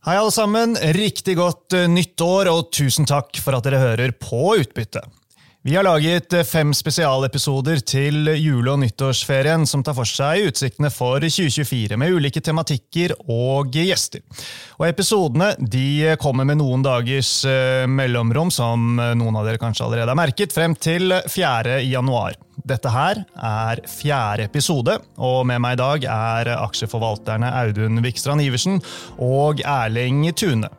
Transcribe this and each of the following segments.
Hei, alle sammen. Riktig godt eh, nytt år, og tusen takk for at dere hører på Utbytte. Vi har laget eh, fem spesialepisoder til jule- og nyttårsferien som tar for seg utsiktene for 2024, med ulike tematikker og gjester. Og Episodene de kommer med noen dagers eh, mellomrom, som noen av dere kanskje allerede har merket, frem til 4. januar. Dette her er fjerde episode, og med meg i dag er aksjeforvalterne Audun Vikstrand Iversen og Erling Tune.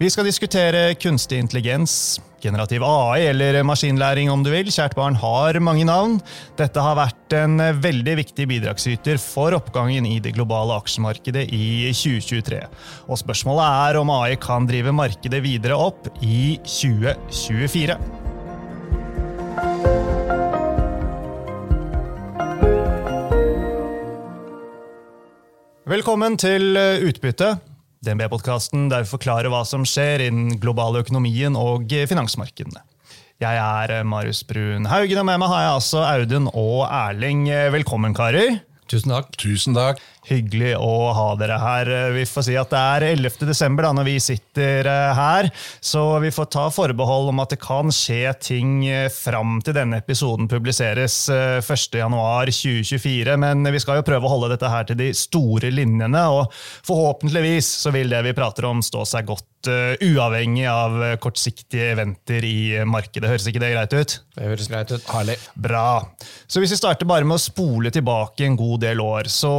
Vi skal diskutere kunstig intelligens, generativ AI eller maskinlæring om du vil. Kjært barn har mange navn. Dette har vært en veldig viktig bidragsyter for oppgangen i det globale aksjemarkedet i 2023. Og spørsmålet er om AI kan drive markedet videre opp i 2024. Velkommen til Utbytte, DNB-podkasten der vi forklarer hva som skjer i den globale økonomien og finansmarkedene. Jeg er eh, Marius Brun Haugen, og med meg har jeg altså Audun og Erling. Eh, velkommen, karer. Tusen takk. Tusen takk. Hyggelig å ha dere her. Vi får si at det er 11. desember da, når vi sitter eh, her, så vi får ta forbehold om at det kan skje ting eh, fram til denne episoden publiseres 1.1.2024. Eh, Men vi skal jo prøve å holde dette her til de store linjene, og forhåpentligvis så vil det vi prater om, stå seg godt uavhengig av kortsiktige eventer i markedet. Høres ikke det greit ut? Det høres greit ut. Herlig. Bra. Så hvis vi starter bare med å spole tilbake en god del år, så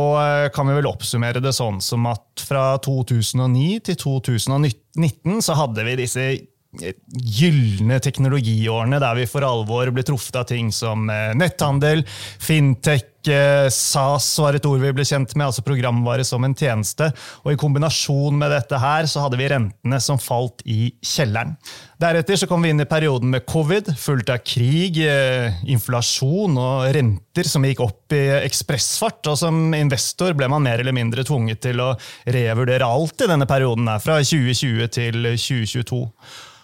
kan vi vel oppsummere det sånn som at fra 2009 til 2019 så hadde vi disse gylne teknologiårene der vi for alvor ble truffet av ting som eh, netthandel, fintech, eh, SAS var et ord vi ble kjent med, altså programvare som en tjeneste. Og i kombinasjon med dette her så hadde vi rentene som falt i kjelleren. Deretter så kom vi inn i perioden med covid, fulgt av krig, eh, inflasjon og renter som gikk opp i ekspressfart. Og som investor ble man mer eller mindre tvunget til å revurdere alt i denne perioden, her, fra 2020 til 2022.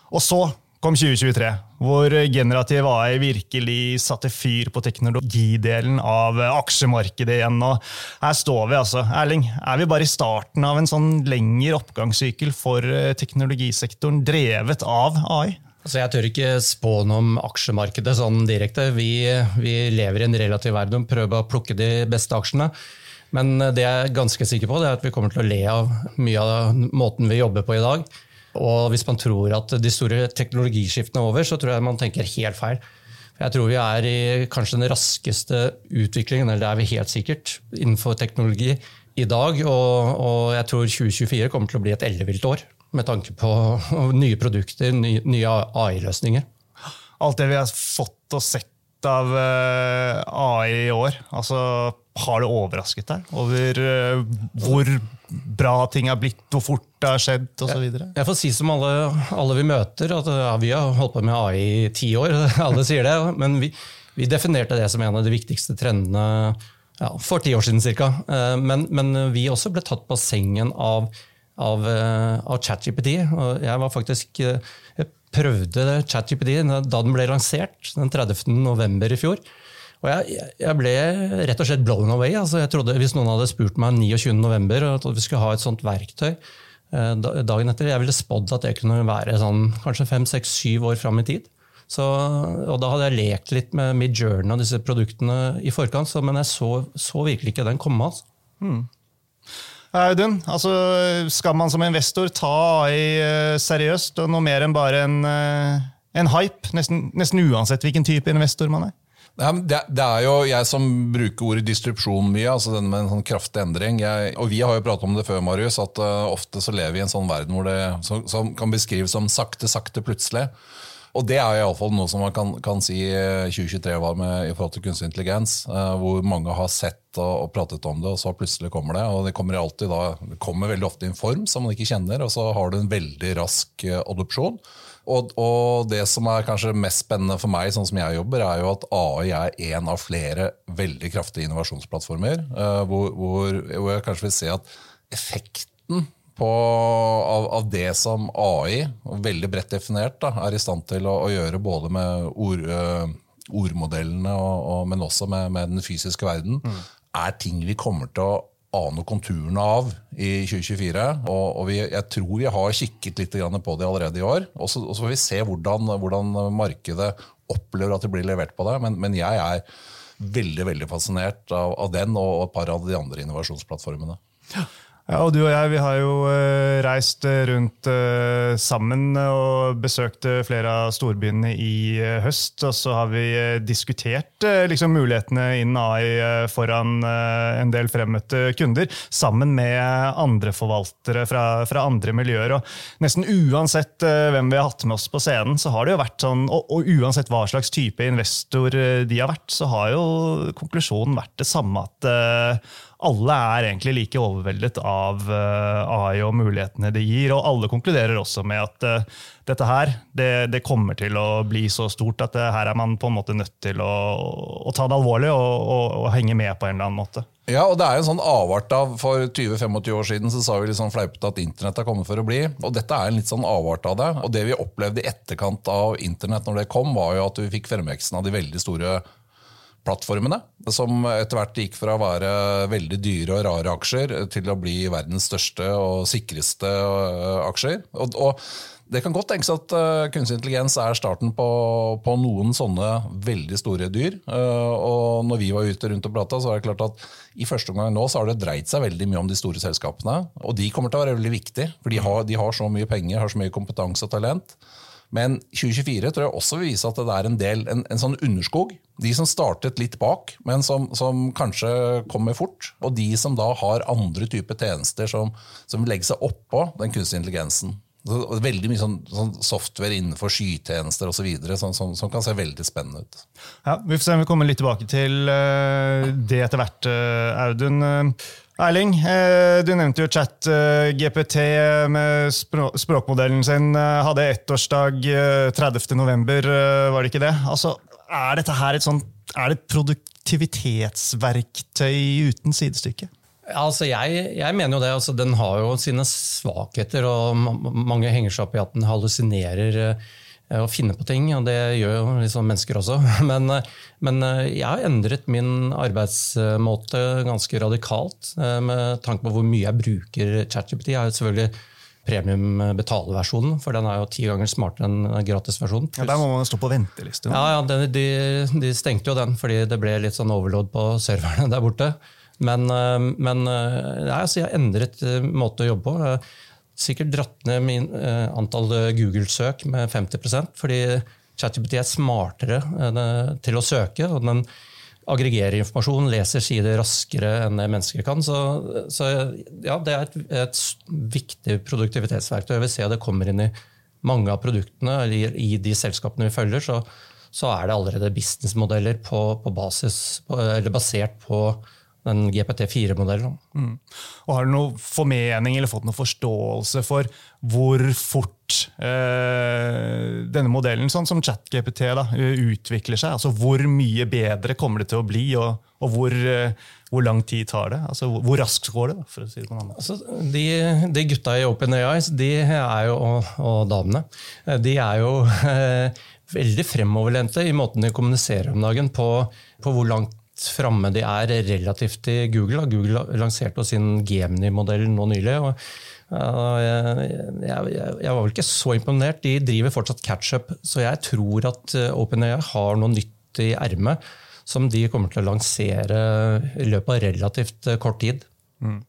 Og så kom 2023, hvor generativ AI virkelig satte fyr på teknologidelen av aksjemarkedet igjen. Og her står vi, altså. Erling, er vi bare i starten av en sånn lengre oppgangssykkel for eh, teknologisektoren, drevet av AI? Altså jeg tør ikke spå noe om aksjemarkedet sånn direkte. Vi, vi lever i en relativ verden og prøver å plukke de beste aksjene. Men det jeg er ganske sikker på, det er at vi kommer til å le av mye av måten vi jobber på i dag. Og hvis man tror at de store teknologiskiftene er over, så tror jeg man tenker helt feil. Jeg tror vi er i kanskje den raskeste utviklingen, eller det er vi helt sikkert, innenfor teknologi i dag. Og, og jeg tror 2024 kommer til å bli et ellevilt år med tanke på nye produkter, nye, nye AI-løsninger. Alt det vi har fått og sett av eh, AI i år, altså har det overrasket deg over uh, hvor bra ting har blitt, hvor fort det har skjedd osv.? Jeg, jeg får si som alle, alle vi møter, at ja, vi har holdt på med AI i ti år. alle sier det, Men vi, vi, definerte det som en av de viktigste trendene ja, for ti år siden ca. Eh, men, men, vi også ble tatt på sengen av, av, eh, av ChatGPT. Jeg var faktisk jeg prøvde ChatGPT da den ble lansert den 30. november i fjor. Og jeg, jeg, ble rett og slett blown away. Altså jeg trodde Hvis noen hadde spurt meg 29.11. at vi skulle ha et sånt verktøy eh, dagen etter, jeg ville spådd at det kunne være sånn, kanskje fem, seks, syv år fram i tid. Så, og Da hadde jeg lekt litt med Midjourney og disse produktene i forkant, så, men jeg så, så, virkelig ikke den komme. altså. Hmm. Audun, altså, skal man som investor ta AI eh, seriøst og noe mer enn bare en, eh, en hype? Nesten, nesten uansett hvilken type investor man er? Det, er jo jeg som bruker ordet distrupsjon mye, altså denne med en sånn kraftig endring. Jeg, og Vi har jo pratet om det før, Marius, at uh, ofte så lever vi i en sånn verden hvor det som, kan beskrives som sakte, sakte, plutselig. Og det er iallfall noe som man kan, kan si 2023 eh, var med i forhold til kunstig intelligens. Uh, hvor mange har sett og, og, pratet om det, og så plutselig kommer det. Og det kommer alltid da, det kommer veldig ofte i en form som man ikke kjenner, og så har du en veldig rask adopsjon. Og, og, det som er kanskje mest spennende for meg, sånn som jeg jobber, er jo at AI er en av flere veldig kraftige innovasjonsplattformer. Uh, hvor, hvor, hvor, jeg kanskje vil se at effekten på, av, av, det som AI, veldig bredt definert, da, er i stand til å, å gjøre både med ord, uh, ordmodellene, og, og, men også med, med, den fysiske verden, mm. er ting vi kommer til å ane konturene av i 2024. Og, og vi, jeg tror vi har kikket litt på det allerede i år. Og så, og så får vi se hvordan, hvordan, markedet opplever at det blir levert på det. Men, men jeg er veldig veldig fascinert av, av, den og et par av de andre innovasjonsplattformene. Ja. Ja, og Du og jeg vi har jo uh, reist eh, rundt uh, sammen og besøkt flere av storbyene i høst. Og så har vi diskutert liksom mulighetene innen AI foran en del fremmøtte kunder, sammen med andre forvaltere fra, fra, andre miljøer. Og nesten uansett hvem vi har hatt med oss på scenen, så har det jo vært sånn, og, og uansett hva slags type investor de har vært, så har jo konklusjonen vært det samme. at alle er egentlig like overveldet av eh, AI og mulighetene det gir. Og alle konkluderer også med at uh, dette her det, det, kommer til å bli så stort at uh, her er man på en måte nødt til å, å ta det alvorlig og, og, og, henge med på en eller annen måte. Ja, og det er en sånn avart av, For 20-25 år siden så sa vi litt sånn fleipete at internett er kommet for å bli. og Dette er en litt sånn avart av det. og Det vi opplevde i etterkant av internett når det kom, var jo at vi fikk fremveksten av de veldig store plattformene, som etter hvert gikk fra å være veldig dyre og rare aksjer til å bli verdens største og sikreste øh, aksjer. Og, og det kan godt tenkes at uh, kunstig intelligens er starten på, på, noen sånne veldig store dyr. Uh, og når vi var ute rundt og prata, så er det klart at i første omgang nå så har det dreid seg veldig mye om de store selskapene. Og de kommer til å være veldig viktige, for de har, de har så mye penger, har så mye kompetanse og talent. Men 2024 tror jeg også vil vise at det er en del, en, en sånn underskog. De som startet litt bak, men som, som, kanskje kommer fort. Og de som da har andre typer tjenester som, som legger seg oppå den kunstige intelligensen. Veldig mye sånn, sånn software innenfor skytjenester osv. Sånn, som, som kan se veldig spennende ut. Ja, Vi får se om vi kommer litt tilbake til uh, det etter hvert, uh, Audun. Erling, eh, du nevnte jo chat GPT med språkmodellen sin. Eh, hadde ettårsdag 30.11, eh, var det ikke det? Altså, er dette her et sånt, er det et produktivitetsverktøy uten sidestykke? Altså, jeg, jeg, mener jo det. Altså, den har jo sine svakheter, og mange henger seg opp i at den hallusinerer Eh, å finne på ting, og det gjør jo liksom mennesker også. Men, eh, men, eh, jeg har endret min arbeidsmåte ganske radikalt med tanke på hvor mye jeg bruker ChatGPT. Jeg har jo selvfølgelig premium betaleversjonen, for den er jo ti ganger smartere enn gratisversjonen. Ja, Der må man stå på venteliste. Ja, ja de, de, stengte jo den fordi det ble litt sånn overload på serverne der borte. Men, men ja, altså jeg har endret måte å jobbe på sikkert dratt ned min, eh, antall Google-søk med 50% fordi ChatGPT er smartere eh, til å søke. og den aggregerer informasjon, leser sider raskere enn det mennesker kan. Så, så ja, det er et, et, viktig produktivitetsverktøy. Jeg vil se at det kommer inn i mange av produktene, eller i de selskapene vi følger, så, så er det allerede businessmodeller på, på basis, på, basert på den GPT4-modellen. Mm. Og Har du noen formening eller fått noen forståelse for hvor fort eh, denne modellen, sånn som ChatGPT, da, utvikler seg? Altså Hvor mye bedre kommer det til å bli, og, og hvor, eh, hvor, lang tid tar det? Altså Hvor raskt går det? for å si det på en annen altså, de, de, gutta i OpenAI de er jo, og, og damene de er jo eh, veldig fremoverlente i måten de kommuniserer om dagen på, på hvor langt framme de er relativt til Google. Google lanserte sin Gemini-modell nå nylig. og jeg, var vel ikke så imponert. De driver fortsatt catch-up, så jeg tror at eh, OpenAI har noe nytt i ermet som de kommer til å lansere i løpet av relativt eh, kort tid. Mm.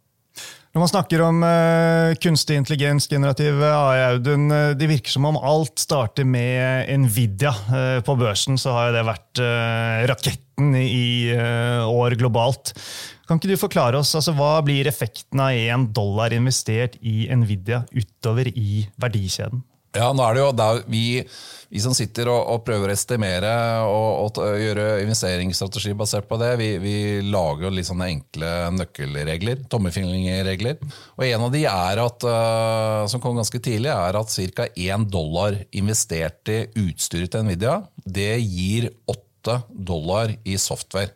Når man snakker om uh, kunstig intelligens, generativ AI, Audun, uh, det virker som om alt starter med Nvidia. Uh, på børsen så har det vært raketten i år globalt. Kan ikke du forklare oss, altså, Hva blir effekten av én dollar investert i Nvidia utover i verdikjeden? Ja, nå er det jo der vi, vi som sitter og, og, prøver å estimere og, og, gjøre investeringsstrategi basert på det, vi, vi lager litt sånne enkle nøkkelregler, tommefingerregler. Og en av de er at, uh, som kom ganske tidlig, er at ca. 1 dollar investert i utstyret til Nvidia, det gir 8 dollar i software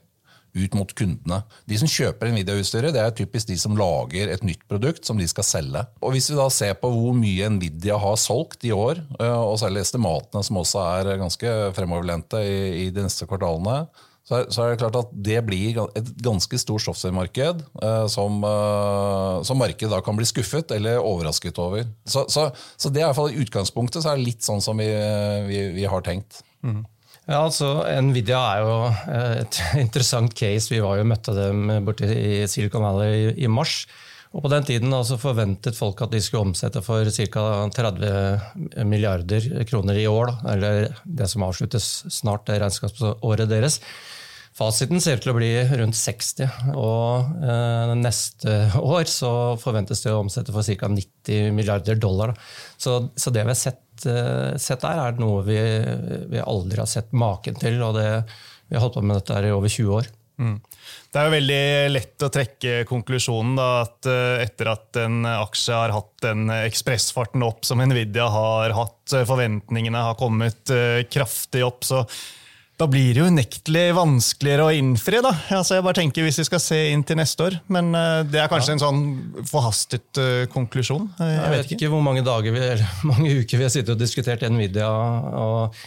ut mot kundene. De som kjøper Nvidia-utstyret, det er typisk de som lager et nytt produkt som de skal selge. Og Hvis vi da ser på hvor mye Nvidia har solgt i år, eh, og særlig estimatene som også er ganske fremoverlente i, de neste kvartalene, så så er det klart at det blir et ganske stort software-marked eh, som, eh, som markedet da kan bli skuffet eller overrasket over. Så, så, så det er i hvert fall i utgangspunktet så er det litt sånn som vi, vi, vi har tenkt. Mm. Ja, altså Nvidia er jo et interessant case. Vi var jo møtte dem borte i Silicon Valley i, i mars. Og På den tiden altså, forventet folk at de skulle omsette for ca. 30 milliarder kroner i år. Da, eller det som avsluttes snart, det regnskapsåret deres. Fasiten ser ut til å bli rundt 60, og eh, neste år så forventes det å omsette for ca. 90 milliarder dollar. Så, så, det vi har sett, eh, sett der, er noe vi, vi, aldri har sett maken til. og det, Vi har holdt på med dette i over 20 år. Mm. Det er jo veldig lett å trekke konklusjonen da, at eh, etter at en aksje har hatt den ekspressfarten opp som Nvidia har hatt, forventningene har kommet eh, kraftig opp, så da blir det jo unektelig vanskeligere å innfri. da. Altså jeg bare tenker Hvis vi skal se inn til neste år. Men det er kanskje ja. en sånn forhastet konklusjon. Jeg, jeg vet ikke. ikke hvor mange dager vi, eller mange uker vi har sittet og diskutert Nvidia. og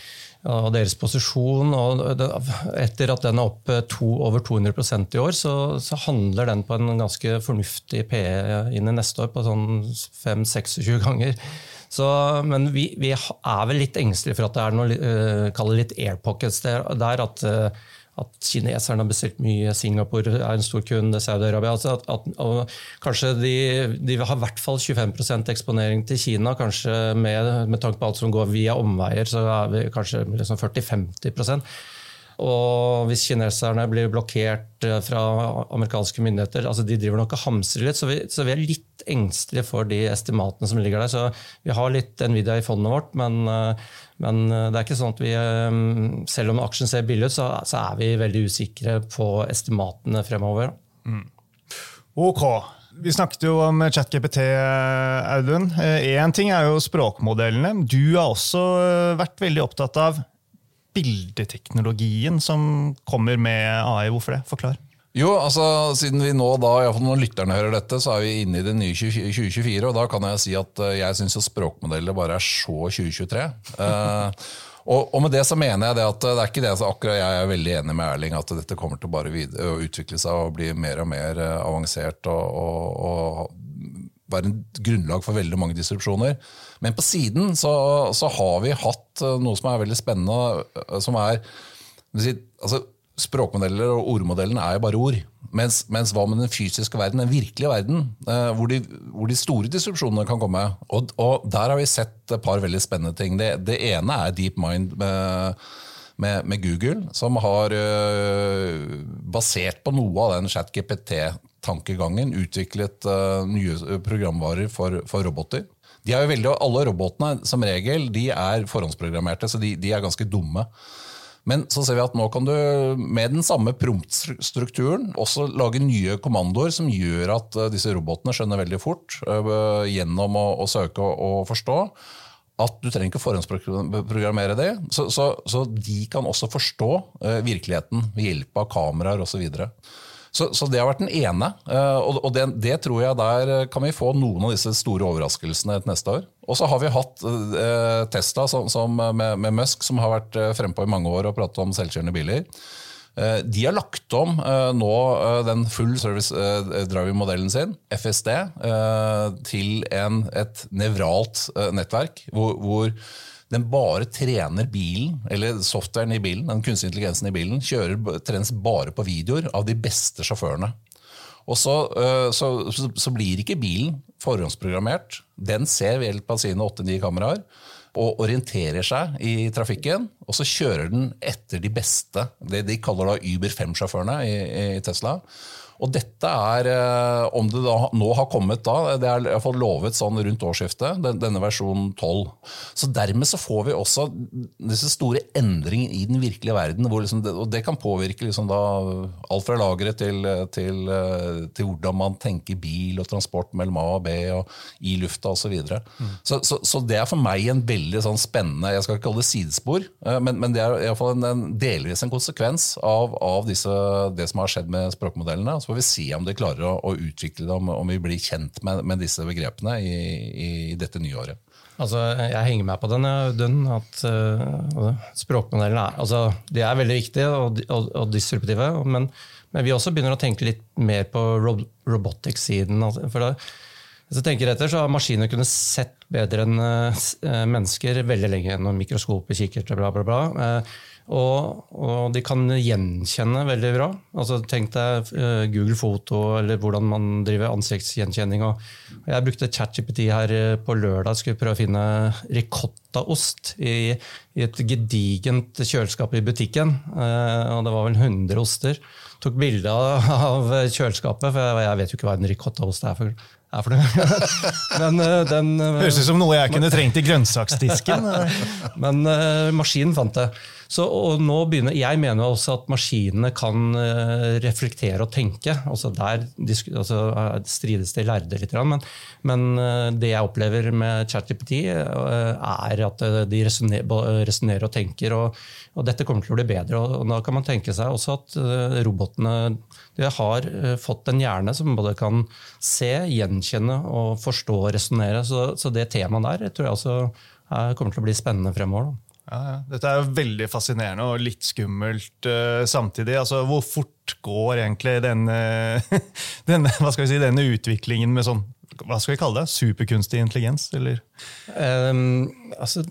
og deres posisjon. og Etter at den er opp eh, to, over 200% i år, så, så, handler den på en ganske fornuftig PE inn i neste år, på sånn 5-26 ganger. Så, men vi, vi, er vel litt engstelige for at det er noe uh, litt air pockets der. der at uh, at kineserne har bestilt mye, Singapore er en stor kunde, Saudi-Arabia altså at, at, Kanskje de, de har i hvert fall 25 eksponering til Kina. kanskje med, med tanke på alt som går via omveier, så er vi kanskje liksom 40-50 og hvis kineserne blir blokkert eh, fra amerikanske myndigheter altså De driver nok og hamstrer litt, så vi, så vi, er litt engstelige for de estimatene som ligger der. Så vi har litt Nvidia i fondet vårt, men, eh, men eh, det er ikke sånn at vi Selv om aksjen ser billig ut, så, så, er vi veldig usikre på estimatene fremover. Mm. Ok. Vi snakket jo om ChatGPT, Audun. Én ting er jo språkmodellene. Du har også vært veldig opptatt av bildeteknologien som kommer med AI. Hvorfor det? Forklar. Jo, altså Siden vi nå da, iallfall når lytterne hører dette, så er vi inne i det nye 2024. Og da kan jeg si at eh, jeg syns språkmodeller bare er så 2023. eh, og, og, med det så mener jeg det at det er ikke det så akkurat jeg er veldig enig med Erling at dette kommer til bare videre, å utvikle seg og bli mer og mer eh, avansert og, og, og være en grunnlag for veldig mange disrupsjoner. Men på siden så, så, har vi hatt eh, noe som er veldig spennende, eh, som er altså, Språkmodeller og ordmodellene er jo bare ord. Mens, mens, hva med den fysiske verden, den virkelige verden, eh, hvor, de, hvor, de, store disrupsjonene kan komme? Og, og, Der har vi sett et par veldig spennende ting. Det, det ene er DeepMind med, med, med, Google, som har basert på noe av den ChatGPT-tankegangen utviklet nye programvarer for, for roboter. Veldig, alle robotene som regel, de er forhåndsprogrammerte, så de, de, er ganske dumme. Men så ser vi at nå kan du med den samme promptstrukturen også lage nye kommandoer som gjør at eh, disse robotene skjønner veldig fort, gjennom å, å søke og, forstå, at du trenger ikke forhåndsprogrammere det. Så, så, så de kan også forstå virkeligheten ved hjelp av kameraer osv. Så, så, det har vært den ene. Og, og det, det, tror jeg der kan vi få noen av disse store overraskelsene til neste år. Og så har vi hatt eh, Testa som, som med, med, Musk, som har vært eh, frempå i mange år og pratet om selvkjørende biler. De har lagt om nå den full service driving-modellen sin, FSD, til en, et nevralt nettverk. hvor, hvor den bare trener bilen, eller softwaren i bilen, den kunstige intelligensen i bilen, kjører, trenes bare på videoer av de beste sjåførene. Og så, øh, så, så, så blir ikke bilen forhåndsprogrammert. Den ser ved hjelp av sine åtte-ni kameraer og orienterer seg i trafikken. Og så kjører den etter de beste, det de kaller da Uber 5-sjåførene i, i Tesla. Og dette er, eh, om det da, nå har kommet da, det er i hvert fall lovet sånn rundt årsskiftet, denne versjonen 12. Så dermed så får vi også disse store endringene i den virkelige verden. Liksom det, og det kan påvirke liksom da, alt fra lageret til, til, eh, til, hvordan man tenker bil og transport mellom A og B og i lufta osv. Så, mm. så, så, så det er for meg en veldig sånn spennende Jeg skal ikke kalle det sidespor, eh, men, men det er i hvert fall en, en delvis en konsekvens av, av disse, det som har skjedd med språkmodellene Så får vi se om de klarer å, å utvikle det, om, om, vi blir kjent med, med disse begrepene i, i, dette nye året. Altså, jeg henger meg på den, den at uh, språkmodellene er, altså, de er veldig viktige og, og, og disruptive. Men, men, vi også begynner å tenke litt mer på robotics-siden. Altså, for da, hvis du tenker etter, så har maskiner kunnet sett bedre enn uh, mennesker veldig lenge gjennom mikroskoper, kikkerter, bla, bla, bla. Uh, og, og, de kan gjenkjenne veldig bra. Altså, tenk deg Google Foto eller hvordan man driver ansiktsgjenkjenning. Jeg brukte ChatGPT her på lørdag skulle prøve å finne ricottaost i, i et gedigent kjøleskap i butikken. Og det var vel 100 oster. Tok bilde av kjøleskapet, for jeg vet jo ikke hva en ricottaost er. for er for det. Men, den, Høres ut som noe jeg kunne trengt i grønnsaksdisken. Men uh, maskinen fant det. Så, nå begynner, Jeg mener også at maskinene kan uh, reflektere og tenke. Altså Der altså, strides det lærde litt. Men, men uh, det jeg opplever med ChatGPT, er at de resonnerer og tenker. Og, og, dette kommer til å bli bedre. Og da kan man tenke seg også at robotene har fått en hjerne som både kan se, gjenkjenne og forstå og resonnere. Så, så, det temaet der tror jeg også kommer til å bli spennende fremover. Da. Ja, ja. Dette er veldig fascinerende og litt skummelt uh, samtidig. Altså, hvor fort går egentlig denne, denne, si, denne, utviklingen med sånn hva skal vi kalle det? Superkunstig intelligens? Eller? Um, altså,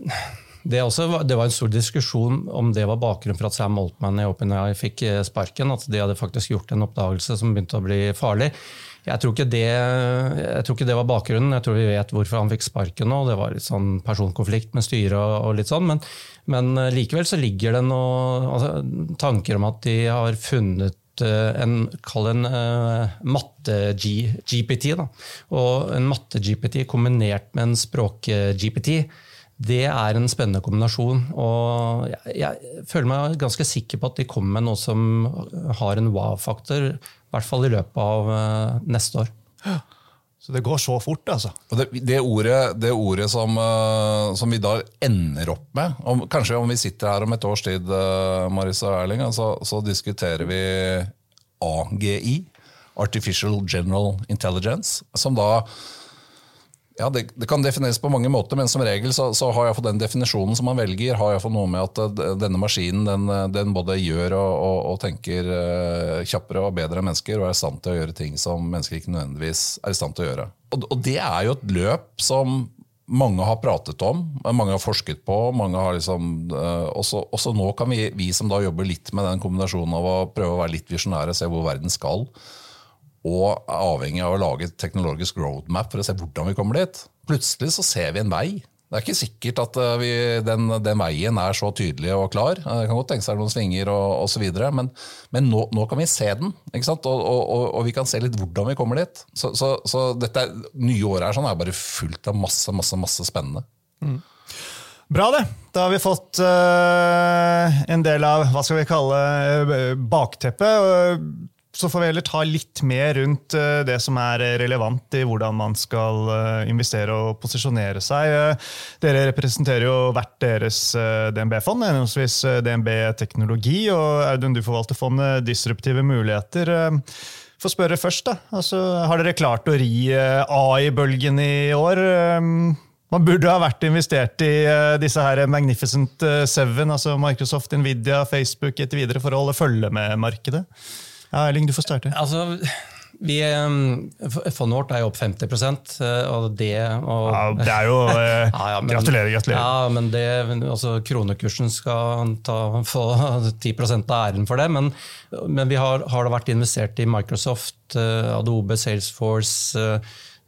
det, også, det, var en stor diskusjon om det var bakgrunnen for at Sam Altman i OpenAI fikk eh, sparken. At de hadde faktisk gjort en oppdagelse som begynte å bli farlig. Jeg tror, det, jeg tror, ikke det, var bakgrunnen. Jeg tror vi vet hvorfor han fikk sparken nå. Det var litt sånn personkonflikt med styret og, litt sånn. Men, men, eh, likevel så ligger det noen altså, tanker om at de har funnet eh, en, kall en uh, matte-GPT. Og en matte-GPT kombinert med en språk-GPT, det er en spennende kombinasjon. Og jeg, jeg, føler meg ganske sikker på at de kommer med noe som har en wow-faktor i hvert fall i løpet av uh, neste år. Så det går så fort, altså. Det, det, ordet, det ordet som, uh, som, vi da ender opp med om, Kanskje om vi sitter her om et års tid, uh, Marisa Erling, altså, så diskuterer vi AGI, Artificial General Intelligence, som da ja, det, det, kan defineres på mange måter, men som regel så, så har jeg den definisjonen som man velger, har jeg noe med at eh, denne maskinen den, eh, den både gjør og, og, og tenker uh, kjappere og bedre enn mennesker, og er i stand til å gjøre ting som mennesker ikke nødvendigvis er i stand til å gjøre. Og, og det er jo et løp som mange har pratet om, mange har forsket på. mange har liksom, også, også, nå kan vi, vi som da jobber litt med den kombinasjonen av å prøve å være litt visjonære, se hvor verden skal, og er avhengig av å lage et teknologisk roadmap for å se hvordan vi kommer dit. Plutselig så ser vi en vei. Det er ikke sikkert at eh, vi, den, den, veien er så tydelig og klar. Eh, det kan godt tenke seg noen svinger og osv., men, men nå, nå, kan vi se den. Og, og, og, og, vi kan se litt hvordan vi kommer dit. Så, så, så dette nye året er, sånn, er bare fullt av masse, masse, masse spennende. Mm. Bra, det. Da har vi fått uh, en del av hva skal vi kalle uh, bakteppet så får vi heller ta litt mer rundt eh, det som er relevant i hvordan man skal eh, investere og posisjonere seg. Eh, dere representerer jo hvert deres DNB-fond, henholdsvis DNB Teknologi og Audun, du forvalter fondet Disruptive muligheter. Få spørre først, da. Altså, har dere klart å ri AI-bølgen i år? Man burde ha vært investert i disse her Magnificent Seven, altså Microsoft, Nvidia, Facebook etter videre for å holde følge med markedet. Ja, Erling, du får starte. Altså, vi, fondet vårt er jo opp 50 eh, og det og, ja, Det er jo eh, ja, ja, men, Gratulerer. gratulerer. Ja, men det, altså, Kronekursen skal ta, få 10% av æren for det. Men, men vi har, har vært investert i Microsoft, eh, Adobe, Salesforce,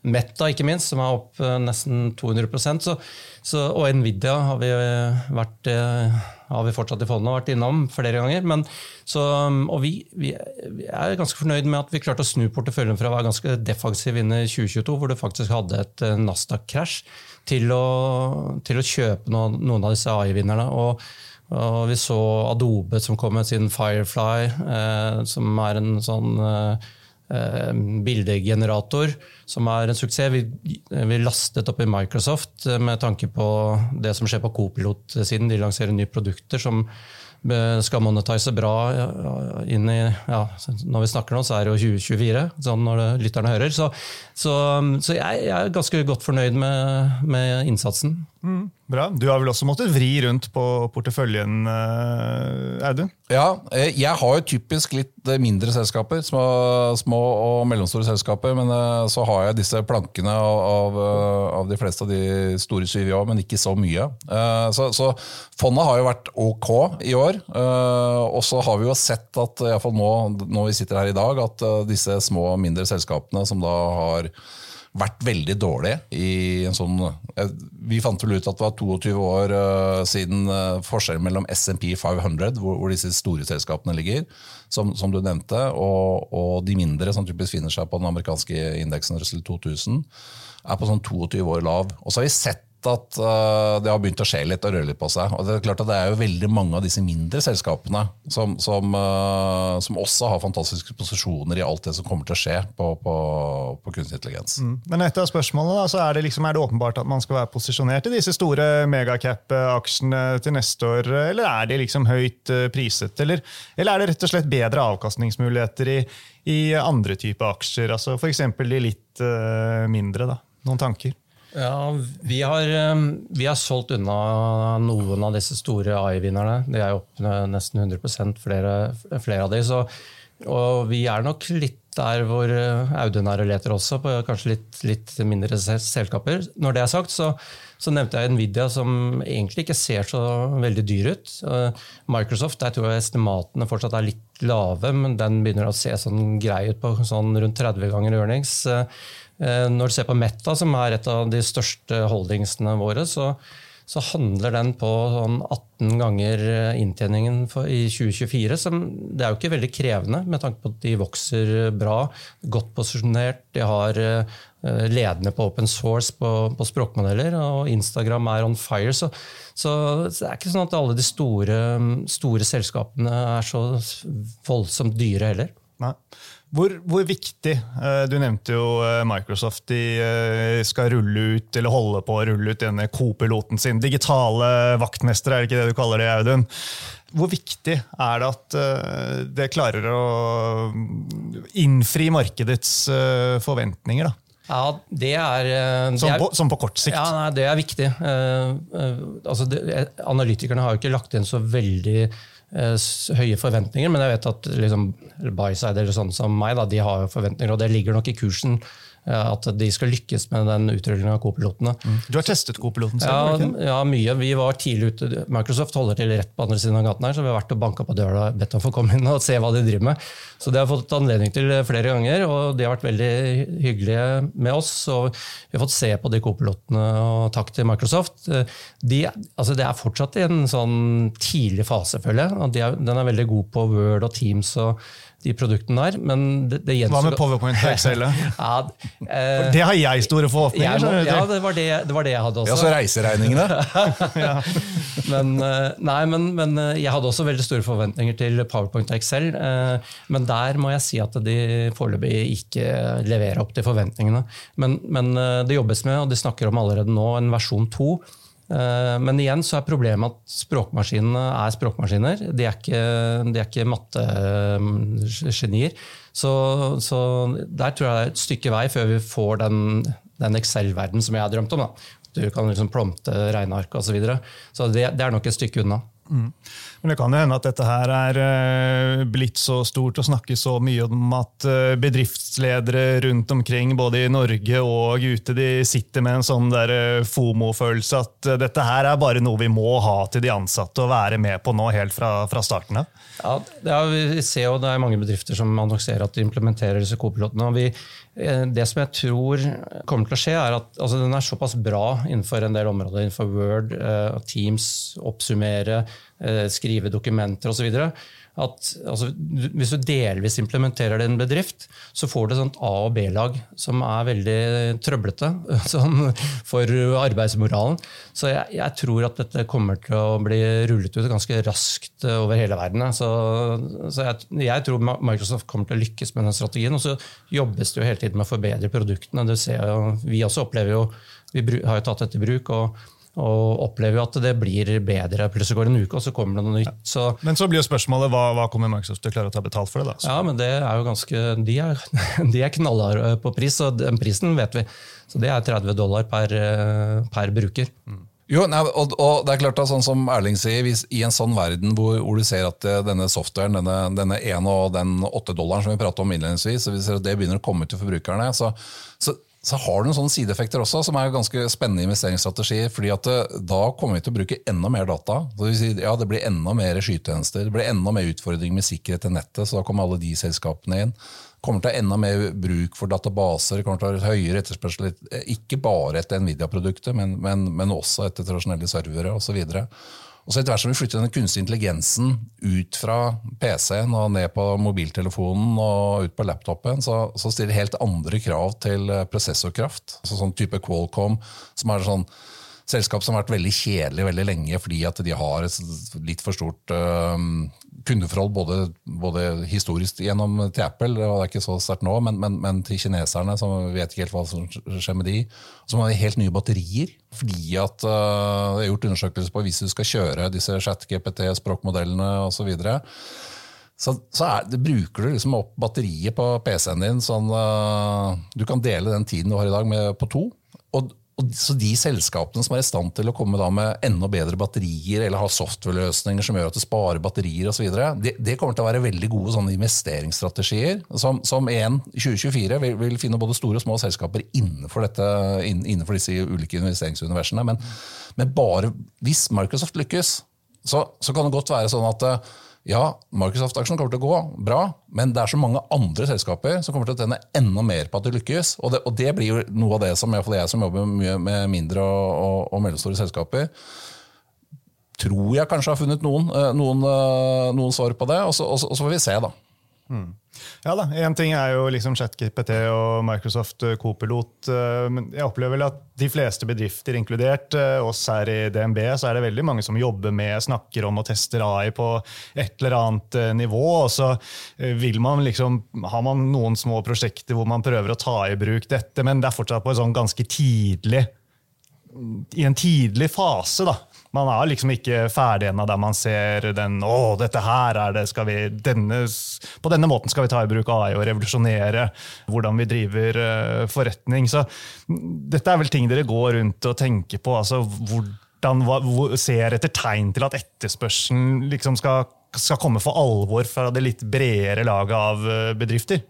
Meta ikke minst, som er opp nesten 200 så, så, og Nvidia har vi, vært, har vi fortsatt i fondet vært innom flere ganger. men så, um, og vi, vi, er ganske fornøyd med at vi klarte å snu porteføljen fra å være ganske defensiv inn i 2022, hvor det faktisk hadde et eh, Nasdaq-krasj, til, til, å kjøpe noen, noen av disse AI-vinnerne. Og, og, vi så Adobe som kom med sin Firefly, eh, som er en sånn eh, eh, bildegenerator, som er en suksess. Vi, vi, lastet opp i Microsoft med tanke på det som skjer på Copilot-siden. De lanserer nye produkter som skal monetise bra inn i ja, Når vi snakker nå, så er det jo 2024, sånn når det, lytterne hører. Så, så, så jeg, jeg, er ganske godt fornøyd med, med innsatsen. Mm, bra. Du har vel også måttet vri rundt på porteføljen, eh, Audun? Ja, eh, jeg har jo typisk litt eh, mindre selskaper, små, små og mellomstore selskaper. Men så har jeg disse plankene av, av de fleste av de store syv år, men ikke så mye. Så, så fondet har jo vært ok i år. Og så har vi jo sett at iallfall nå når vi sitter her i dag, at disse små og mindre selskapene som da har vært veldig dårlig i en sånn Vi fant vel ut at det var 22 år uh, siden uh, forskjellen mellom SMP 500, hvor, hvor, disse store selskapene ligger, som, som du nevnte, og, og, de mindre, som typisk finner seg på den amerikanske indeksen Russell 2000, er på sånn 22 år lav. Og så har vi sett at uh, det har begynt å skje litt og røre litt på seg. Og Det er klart at det er jo veldig mange av disse mindre selskapene som, som, uh, som også har fantastiske posisjoner i alt det som kommer til å skje på, på, på kunstig intelligens. Mm. Men etter spørsmålet da, så er det, liksom, er det åpenbart at man skal være posisjonert i disse store megacap-aksjene til neste år, eller er de liksom høyt uh, priset? Eller, eller, er det rett og slett bedre avkastningsmuligheter i, i andre typer aksjer, altså f.eks. de litt mindre? da? Noen tanker? Ja, vi har, um, vi har, solgt unna noen av disse store AI-vinnerne. De er opp nesten 100% flere, flere av de. Så, og vi er nok litt der hvor uh, Audun er og leter også, på kanskje litt, litt mindre selskaper. Når det er sagt, så, så, nevnte jeg Nvidia, som egentlig ikke ser så veldig dyr ut. Uh, Microsoft, der tror jeg estimatene fortsatt er litt lave, men den begynner å se sånn grei ut på sånn rundt 30 ganger earnings. Eh, når du ser på Meta, som er et av de største holdingsene våre, så, så handler den på sånn 18 ganger inntjeningen inntjeningen i 2024. Som, det er jo ikke veldig krevende, med tanke på at de vokser bra, godt posisjonert. De har eh, ledende på open source på, på språkmodeller, og Instagram er on fire. Så, så, så, det er ikke sånn at alle de store, store selskapene er så voldsomt dyre heller. Nei. Hvor, hvor, viktig eh, Du nevnte jo eh, Microsoft. De eh, skal rulle ut, eller holde på å rulle ut denne co-piloten sin. Digitale vaktmester, er det ikke det du kaller det, Audun? Hvor viktig er det at det klarer å innfri markedets forventninger? da? Ja, det er, det som, på, som, på, kort sikt? Ja, nei, Det er viktig. altså, det, analytikerne har jo ikke lagt inn så veldig høye forventninger, men jeg vet at liksom, Byside eller sånne som meg, da, de har forventninger, og det ligger nok i kursen Eh, at de skal lykkes med den utrullingen av co-pilotene. Mm. Du har testet co-piloten selv? Ja, ja, mye. Vi var tidlig ute. Microsoft holder til rett på andre siden av gaten her, så vi har vært og banka på døra og bedt dem få komme inn og se hva de driver med. Så det har jeg fått anledning til flere ganger, og de har vært veldig hyggelige med oss. og Vi har fått se på de co-pilotene, og takk til Microsoft. Eh, de, altså det er fortsatt i en sånn tidlig fase, føler jeg. De den er veldig god på Word og Teams. og de produktene der. Men det, det Hva med PowerPoint og Excel? ja, eh, det har jeg store forhåpninger til. Ja, det var det, det var det, jeg hadde også. Ja, Så reiseregningene? ja. men, eh, nei, men, men, eh, jeg hadde også veldig store forventninger til PowerPoint og Excel. Eh, men der må jeg si at de foreløpig ikke leverer opp til forventningene. Men, men det jobbes med, og de snakker om allerede nå, en versjon 2 Eh, men igjen så er problemet at språkmaskinene er språkmaskiner. De er ikke, de er ikke mattegenier. Så, så, der tror jeg det er et stykke vei før vi får den, den Excel-verdenen som jeg har drømt om. Da. Du kan liksom plomte regneark osv. Så, videre. så det, det er nok et stykke unna. Mm. Men det kan jo hende at dette her er eh, blitt så stort og snakkes så mye om at eh, bedriftsledere rundt omkring, både i Norge og ute, de sitter med en sånn eh, FOMO-følelse at dette her er bare noe vi må ha til de ansatte og være med på nå helt fra, fra starten av. Ja, er, vi ser jo det er mange bedrifter som annonserer at de implementerer disse co-pilotene. og vi, Det som jeg tror kommer til å skje, er at altså, den er såpass bra innenfor en del områder. Innenfor Word, Teams, oppsummere, eh, skrive dokumenter osv. At altså, Hvis du delvis implementerer det i en bedrift, så får du et sånt A- og B-lag som er veldig trøblete sånn, for arbeidsmoralen. Så jeg, jeg, tror at dette kommer til å bli rullet ut ganske raskt over hele verden. Så, så jeg, jeg, tror Microsoft kommer til å lykkes med den strategien. Og så jobbes det jo hele tiden med å forbedre produktene. Du ser jo, vi også opplever jo, vi har jo tatt dette i bruk. og og opplever jo at det blir bedre. Plutselig går det en uke, og så kommer det noe nytt. Så, men så blir jo spørsmålet hva, hva kommer Microsoft til å klare å ta betalt for det? da? Så. Ja, men det er jo ganske, De er, de er knallharde på pris, og den prisen vet vi. Så det er 30 dollar per, per bruker. Mm. Jo, nei, og, og, det er klart at sånn som Erling sier, hvis, I en sånn verden hvor, hvor, du ser at denne softwaren, denne, denne ene og den åtte dollaren som vi pratet om innledningsvis, så vi ser at det begynner å komme til forbrukerne, så, så, så har du noen sideeffekter også, som er ganske spennende investeringsstrategier. fordi at eh, Da kommer vi til å bruke enda mer data. Det, si, ja, det blir enda mer skytjenester, det blir enda mer utfordringer med sikkerhet til nettet. så Da kommer alle de selskapene inn. kommer til å ha enda mer bruk for databaser, kommer til å ha høyere etterspørsel. Ikke bare etter Nvidia-produktet, men, men, men, også etter tradisjonelle servere osv. Og så etter hvert som vi flytter den kunstige intelligensen ut fra PC-en og ned på mobiltelefonen og ut på laptopen, så, så stiller helt andre krav til prosessorkraft. Altså sånn type Qualcomm, som er sånn selskap som har vært veldig kjedelig veldig lenge fordi at de har et litt for stort uh, kundeforhold både, både, historisk gjennom til Apple, og det er ikke så sterkt nå, men, men, men, til kineserne, som vet ikke helt hva som skjer med de. Som har helt nye batterier. Fordi at uh, det er gjort undersøkelser på hvis du skal kjøre disse chat-GPT-språkmodellene osv. Så, videre, så, så er, det, bruker du liksom opp batteriet på PC-en din. sånn uh, Du kan dele den tiden du har i dag, med, på to. Og, og så De selskapene som er i stand til å komme med enda bedre batterier eller ha software-løsninger som gjør at det sparer batterier osv., det, det kommer til å være veldig gode sånne investeringsstrategier. Som, som en i 2024 vil, vil, finne både store og små selskaper innenfor, dette, innenfor disse ulike investeringsuniversene. Men, men, bare hvis Microsoft lykkes, så, så, kan det godt være sånn at ja, Microsoft-aksjen kommer til å gå bra, men det er så mange andre selskaper som kommer til å tjene enda mer på at det lykkes. Og det, og det blir jo noe av det som jeg, jeg som jobber mye med mindre og, og, og mellomstore selskaper, tror jeg kanskje har funnet noen, eh, noen, eh, noen svar på det. Og så, og så, får vi se, da. Mm. Ja da, Én ting er jo liksom ChatGPT og Microsoft eh, Copilot. Eh, men jeg opplever vel at de fleste bedrifter, inkludert eh, oss her i DNB, så er det veldig mange som jobber med, snakker om og tester AI på et eller annet nivå. Og så vil man liksom, har man noen små prosjekter hvor man prøver å ta i bruk dette, men det er fortsatt på en sånn ganske tidlig i en tidlig fase. da. Man er liksom ikke ferdig ennå der man ser den å, dette her er det, skal vi, denne, På denne måten skal vi ta i bruk AI og revolusjonere hvordan vi driver uh, forretning. Så dette er vel ting dere går rundt og tenker på. altså hvordan hva, Ser etter tegn til at etterspørselen liksom skal, skal komme for alvor fra det litt bredere laget av eh, bedrifter?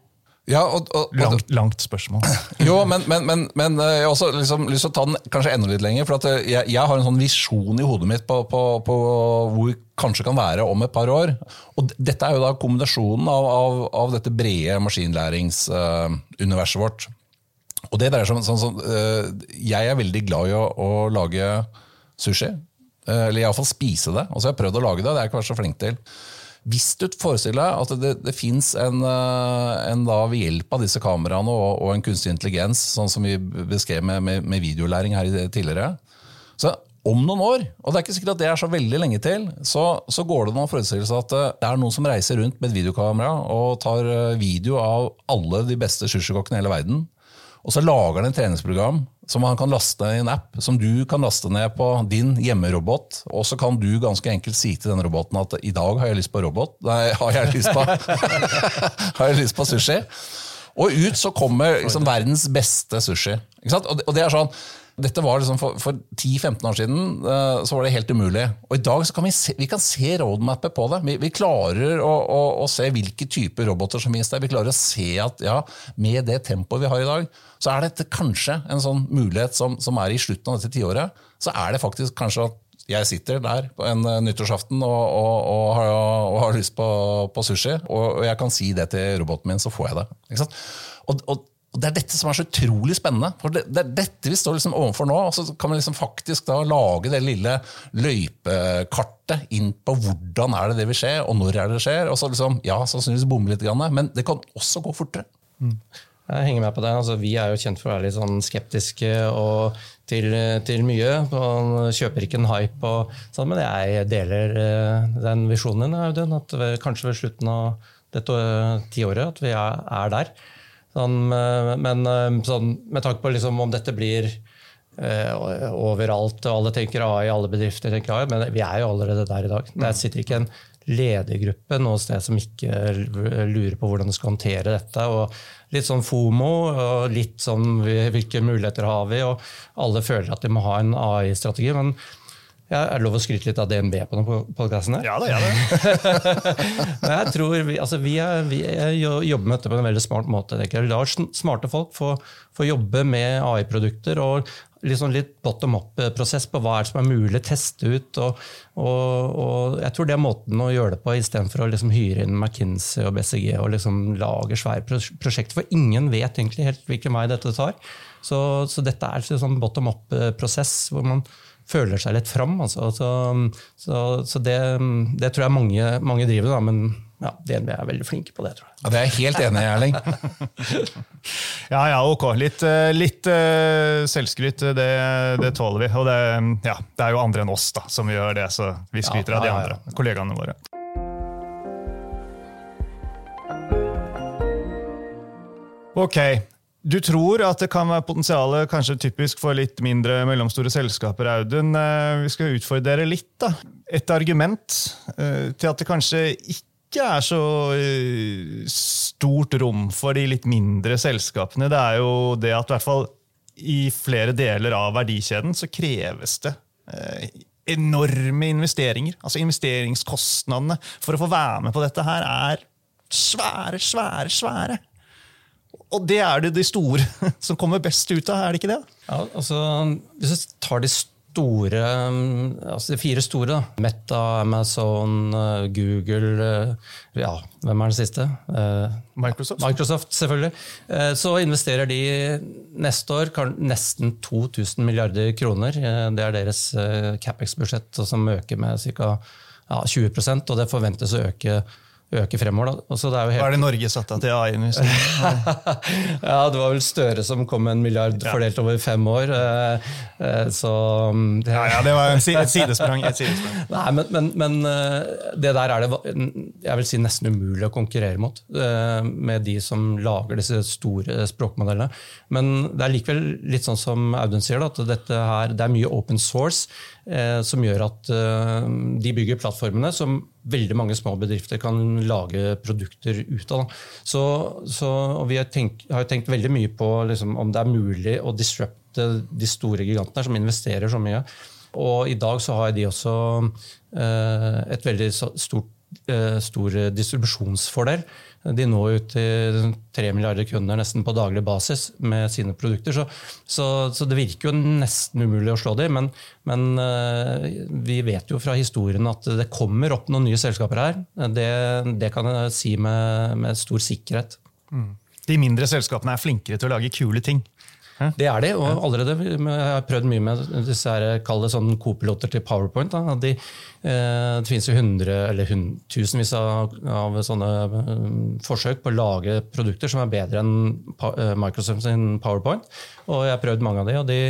Ja, og, og, og, langt, langt, spørsmål. jo, men, men, men, men, eh, jeg har også liksom, lyst til å ta den kanskje enda litt lenger. for eh, jeg, jeg, har en sånn visjon i hodet mitt på, på, på, hvor vi kanskje kan være om et par år. Og Dette er jo da kombinasjonen av, av, av dette brede maskinlæringsuniverset vårt. Og det dreier seg om sånn, sånn, uh, Jeg er veldig glad i å, å lage sushi. Eller iallfall spise det. Altså, jeg har prøvd å lage det, det har jeg ikke vært så flink til. Hvis du forestiller deg at det, det fins en, eh, en da, ved hjelp av disse kameraene og, og, en kunstig intelligens, sånn som vi beskrev med, med, med videolæring her tidligere så om noen år, og det er ikke sikkert at det er så veldig lenge til, så, så går det an å forestille seg at eh, det er noen som reiser rundt med et videokamera og tar eh, video av alle de beste sushikokkene i hele verden. Og så lager han et treningsprogram som han kan laste i en app, som du kan laste ned på din hjemmerobot. Og så kan du ganske enkelt si til den roboten at i dag har jeg lyst på robot. Nei, har jeg lyst på, har jeg lyst på sushi? Og ut så kommer liksom verdens beste sushi. Og det er sånn, dette var liksom For, for 10-15 år siden uh, så var det helt umulig. Og i dag kan vi se, vi kan se roadmapet på det. Vi, vi klarer å, å, å, se hvilke typer roboter som finnes der. Vi klarer å se at ja, med det tempoet vi har i dag, så er dette kanskje en sånn mulighet som, som er i slutten av dette tiåret. Så er det faktisk kanskje at jeg sitter der på en uh, nyttårsaften og, og, og, har, og, har, lyst på, på sushi, og, jeg kan si det til roboten min, så får jeg det. Og, Og Det er dette som er så utrolig spennende. for Det, det er dette vi står liksom overfor nå. og Så kan vi liksom faktisk da lage det lille løypekartet inn på hvordan er det det vil skje, og når er det det skjer. og så liksom, Ja, sannsynligvis bomme litt, men det kan også gå fortere. Mm. Jeg henger med på det. Altså, vi er jo kjent for å være litt sånn skeptiske til, til, mye. Man kjøper ikke en hype, og, sånn, men jeg deler eh, den visjonen Audun, at kanskje ved slutten av dette tiåret at vi er der. Sånn, eh, men eh, sånn, med tanke på liksom, om dette blir eh, overalt, og alle tenker AI, alle bedrifter tenker AI, men vi er jo allerede der i dag. Der sitter ikke en ledergruppe noe sted som ikke lurer på hvordan de skal håndtere dette. og Litt sånn FOMO, og litt sånn hvilke muligheter har vi, og alle føler at de må ha en AI-strategi. men ja, er det lov å skryte litt av DNB på denne podkasten? Ja, det er det. jeg tror vi, altså vi, er, vi er jobber med dette på en veldig smart måte. Jeg lar smarte folk få, få jobbe med AI-produkter og liksom litt bottom up-prosess på hva er som er mulig å teste ut. Og, og, og, jeg tror det er måten å gjøre det på, istedenfor å liksom hyre inn McKinsey og BCG og liksom lage svære prosjekter. For ingen vet egentlig helt hvilken vei dette tar. Så, så dette er en sånn bottom up-prosess hvor man føler seg litt fram. Altså. Så, så, så det, det, tror jeg mange, mange driver da, men ja, DNB er veldig flinke på det. tror jeg. Ja, Det er jeg helt enig i, Erling. ja, ja, ok. Litt, eh, litt uh, selvskryt, det, det, tåler vi. Og det, ja, det, er jo andre enn oss da, som gjør det, så vi skryter ja, av de andre kollegaene våre. Ok, du tror at det kan være potensialet kanskje typisk for litt mindre mellomstore selskaper, Audun. Eh, vi skal utfordre dere litt. da. Et argument eh, til at det kanskje ikke er så eh, stort rom for de litt mindre selskapene, det er jo det at i hvert fall i flere deler av verdikjeden så kreves det enorme investeringer. Altså Investeringskostnadene for å få være med på dette her er svære, svære, svære. Og det er det de store som kommer best ut av, er det ikke det? Ja, altså, Hvis vi tar de store, altså de fire store, da. Meta, Amazon, eh, Google eh, ja, Hvem er den siste? Eh, Microsoft. Microsoft, selvfølgelig. Så investerer de neste år nesten 2000 milliarder kroner. Det er deres Capex-budsjett, som øker med ca. Ja, 20% og det forventes å øke øke fremover. Da. Altså, det er, helt... er det Norge satt av til AI? ja, det var vel Støre som kom med en milliard fordelt over fem år. Eh, eh, så det... ja, ja, det var et sidesprang. Et sidesprang. Nei, men, men, men, eh, det der er det jeg vil si nesten umulig å konkurrere mot med de som lager disse store språkmodellene. Men det er likevel litt sånn som Audun sier, da, at dette her, det er mye open source som gjør at de bygger plattformene som veldig mange små bedrifter kan lage produkter ut av. Så, så, vi har tenkt, har tenkt, veldig mye på liksom, om det er mulig å disrupte de store gigantene som investerer så mye. Og i dag så har de også eh, et veldig stort, eh, stor distribusjonsfordel. De når ut til tre milliarder kunder nesten på daglig basis med sine produkter. Så, så, så det virker jo nesten umulig å slå dem, men, men uh, vi vet jo fra historien at det kommer opp noen nye selskaper her. Det, det kan jeg si med, med stor sikkerhet. Mm. De mindre selskapene er flinkere til å lage kule ting. Det er de, og allerede jeg har prøvd mye med disse her, kall det sånn kopiloter til Powerpoint. Da. De, eh, det finnes jo hundre, eller hund, tusenvis av, av, sånne eh, forsøk på å lage produkter som er bedre enn eh, Microsoft sin Powerpoint. Og jeg har prøvd mange av de, og de,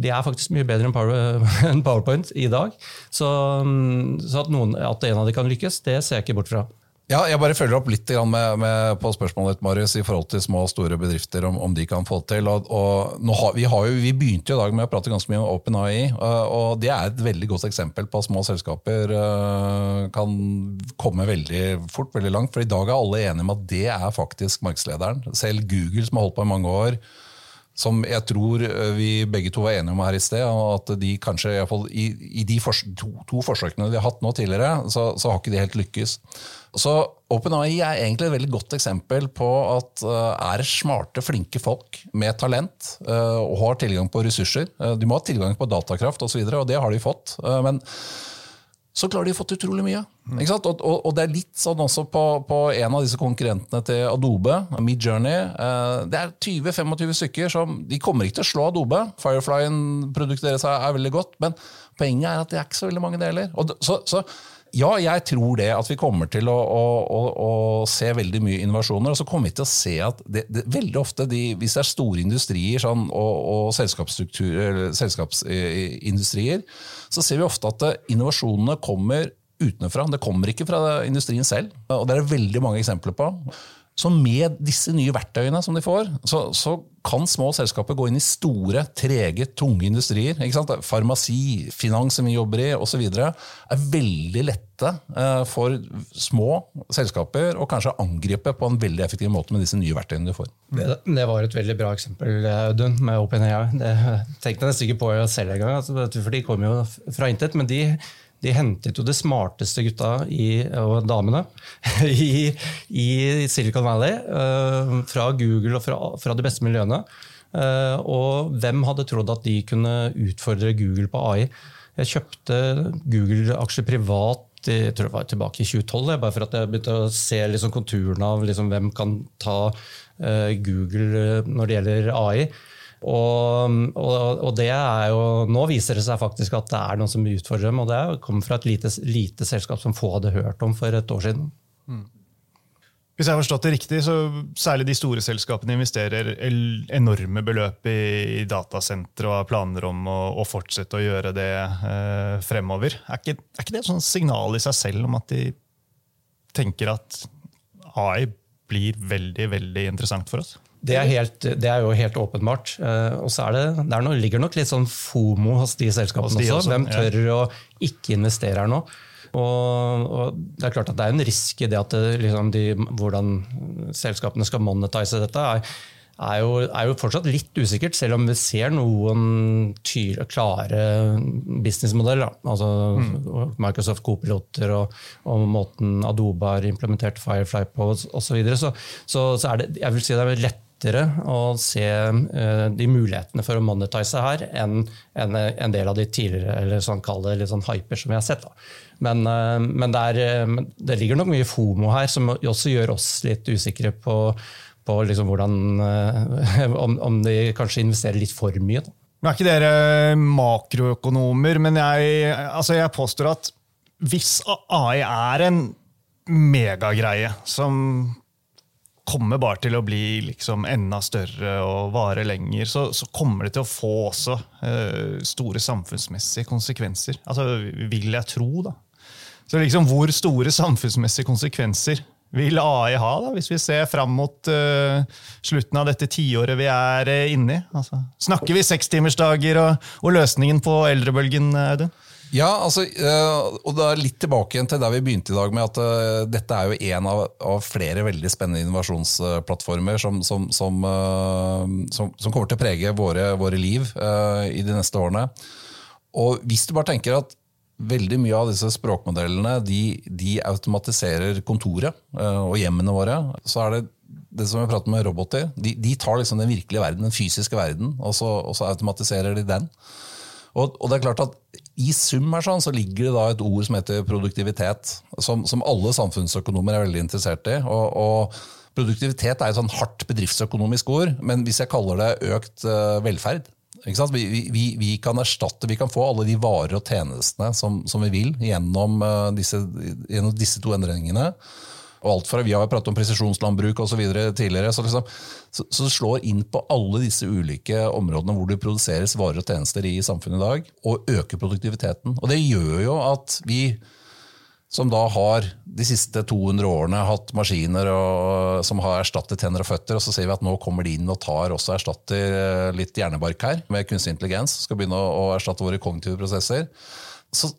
de er faktisk mye bedre enn, Power, enn PowerPoint i dag. Så, mm, så at, noen, at en av de kan lykkes, det ser jeg ikke bort fra. Ja, jeg bare følger opp litt med, med, på spørsmålet ditt, Marius, i forhold til små og store bedrifter, om, om de kan få til. Og, og har, vi, har jo, vi, begynte jo i dag med å prate ganske mye om OpenAI, og det er et veldig godt eksempel på at små selskaper uh, kan komme veldig fort, veldig langt. For i dag er alle enige om at det er faktisk markedslederen. Selv Google, som har holdt på i mange år, som jeg tror eh, vi begge to var enige om her i sted, at de kanskje i, i, de to, to, forsøkene de har hatt nå tidligere, så, så har ikke de helt lykkes. Så OpenAI er egentlig et veldig godt eksempel på at uh, er smarte, flinke folk med talent uh, og har tilgang på ressurser. Uh, de må ha tilgang på datakraft osv., og, så videre, og det har de fått. men så klarer de å få til utrolig mye. Ikke sant? Og, og, og det er litt sånn også på, på en av disse konkurrentene til Adobe, Midjourney. Eh, det er 20-25 stykker som De kommer ikke til å slå Adobe. Fireflyen-produktet deres er, er veldig godt, men poenget er at det er ikke så veldig mange deler. Og, det- så, så ja, jeg tror det at vi kommer til å, å, å, å se veldig mye innovasjoner. Og så kommer vi til å se at det, det, veldig ofte, de, hvis det er store industrier sånn, og, og selskapsindustrier, så ser vi ofte at innovasjonene kommer utenfra. Det kommer ikke fra industrien selv. Og det er det veldig mange eksempler på. Så med disse nye verktøyene som de får, så, så kan små selskaper gå inn i store, trege, tunge industrier. Farmasi, finans som vi jobber i osv. er veldig lette eh, for små selskaper å kanskje angripe på en veldig effektiv måte med disse nye verktøyene de får. Det, det var et veldig bra eksempel, Audun, med OpenAI. Det tenkte jeg nesten ikke på selv engang, altså, for de kom jo fra intet. Men de, de hentet jo de smarteste gutta i, og damene i, i Silicon Valley, eh, fra Google og fra, fra de beste miljøene. Eh, og hvem hadde trodd at de kunne utfordre Google på AI? Jeg kjøpte Google-aksjer privat jeg tror det var tilbake i 2012, bare for at jeg begynte å se liksom konturene av liksom hvem kan ta uh, Google når det gjelder AI. Og, og, og, det er jo, Nå viser det seg faktisk at det er noen som utfordrer dem. og Det kommer fra et lite, lite selskap som få hadde hørt om for et år siden. Mm. Hvis jeg har forstått det riktig, så særlig de store selskapene investerer enorme beløp i datasentre og har planer om å, fortsette å gjøre det eh, fremover. Er ikke, er ikke det et sånn signal i seg selv om at de tenker at AI blir veldig, veldig interessant for oss? Det er, helt, det er, jo helt åpenbart. Eh, og så er det, det er noe, ligger nok litt sånn fomo hos de selskapene hos de også. også. Hvem tør ja. å ikke investere her nå? Og, og, det er klart at det er en risk i det at det, liksom de, hvordan selskapene skal monetize dette. er er jo, er jo, fortsatt litt usikkert, selv om vi ser noen tyre, klare businessmodeller. Altså mm. Microsoft Co-piloter og, og, måten Adobe har implementert Firefly på osv. Så, så, så, så er det, jeg vil si det er lettere å se uh, de mulighetene for å monetize her enn en, del av de tidligere eller sånn, det, litt sånn hyper som vi har sett. Men, uh, men det, er, det ligger nok mye FOMO her, som også gjør oss litt usikre på på liksom hvordan, om, om, de kanskje investerer litt for mye. Da. Nå er ikke dere makroøkonomer, men jeg, altså jeg påstår at hvis AI er en megagreie som kommer bare til å bli liksom enda større og vare lenger, så, så kommer det til å få også uh, store samfunnsmessige konsekvenser. Altså, vil jeg tro, da. Så liksom, hvor store samfunnsmessige konsekvenser vil AI ha, da, hvis vi ser fram mot uh, slutten av dette tiåret vi er uh, inne i? Altså, snakker vi sekstimersdager og, og løsningen på eldrebølgen, Audun? Ja, altså, uh, og da litt tilbake igjen til der vi begynte i dag, med at dette er jo en av, av flere veldig spennende innovasjonsplattformer som, som, som, som, kommer til å prege våre, våre liv i de neste årene. Og hvis du bare tenker at Veldig mye av disse språkmodellene de, de automatiserer kontoret og hjemmene våre. Så er det det som vi prater med roboter. De, de tar liksom den virkelige verden, den fysiske verden, og så, og så automatiserer de den. Og, og, det er klart at I sum her sånn, så ligger det da et ord som heter produktivitet, som, som alle samfunnsøkonomer er veldig interessert i. og, og Produktivitet er et sånn hardt bedriftsøkonomisk ord, men hvis jeg kaller det økt uh, velferd, vi, vi, vi, kan erstatte, vi kan få alle de varer og tjenestene som, som vi vil gjennom, uh, disse, gjennom, disse, to endringene. Og alt fra, Vi har pratet om presisjonslandbruk osv. tidligere. Så, liksom, så, så, slår inn på alle disse ulike områdene hvor det produseres varer og tjenester i samfunnet i dag, og øker produktiviteten. Og Det gjør jo at vi som da har de siste 200 årene hatt maskiner og, som har erstattet tenner og føtter, og så ser vi at nå kommer de inn og tar også erstatter eh, litt hjernebark her med kunstig intelligens. Skal begynne å erstatte våre kognitive prosesser. Så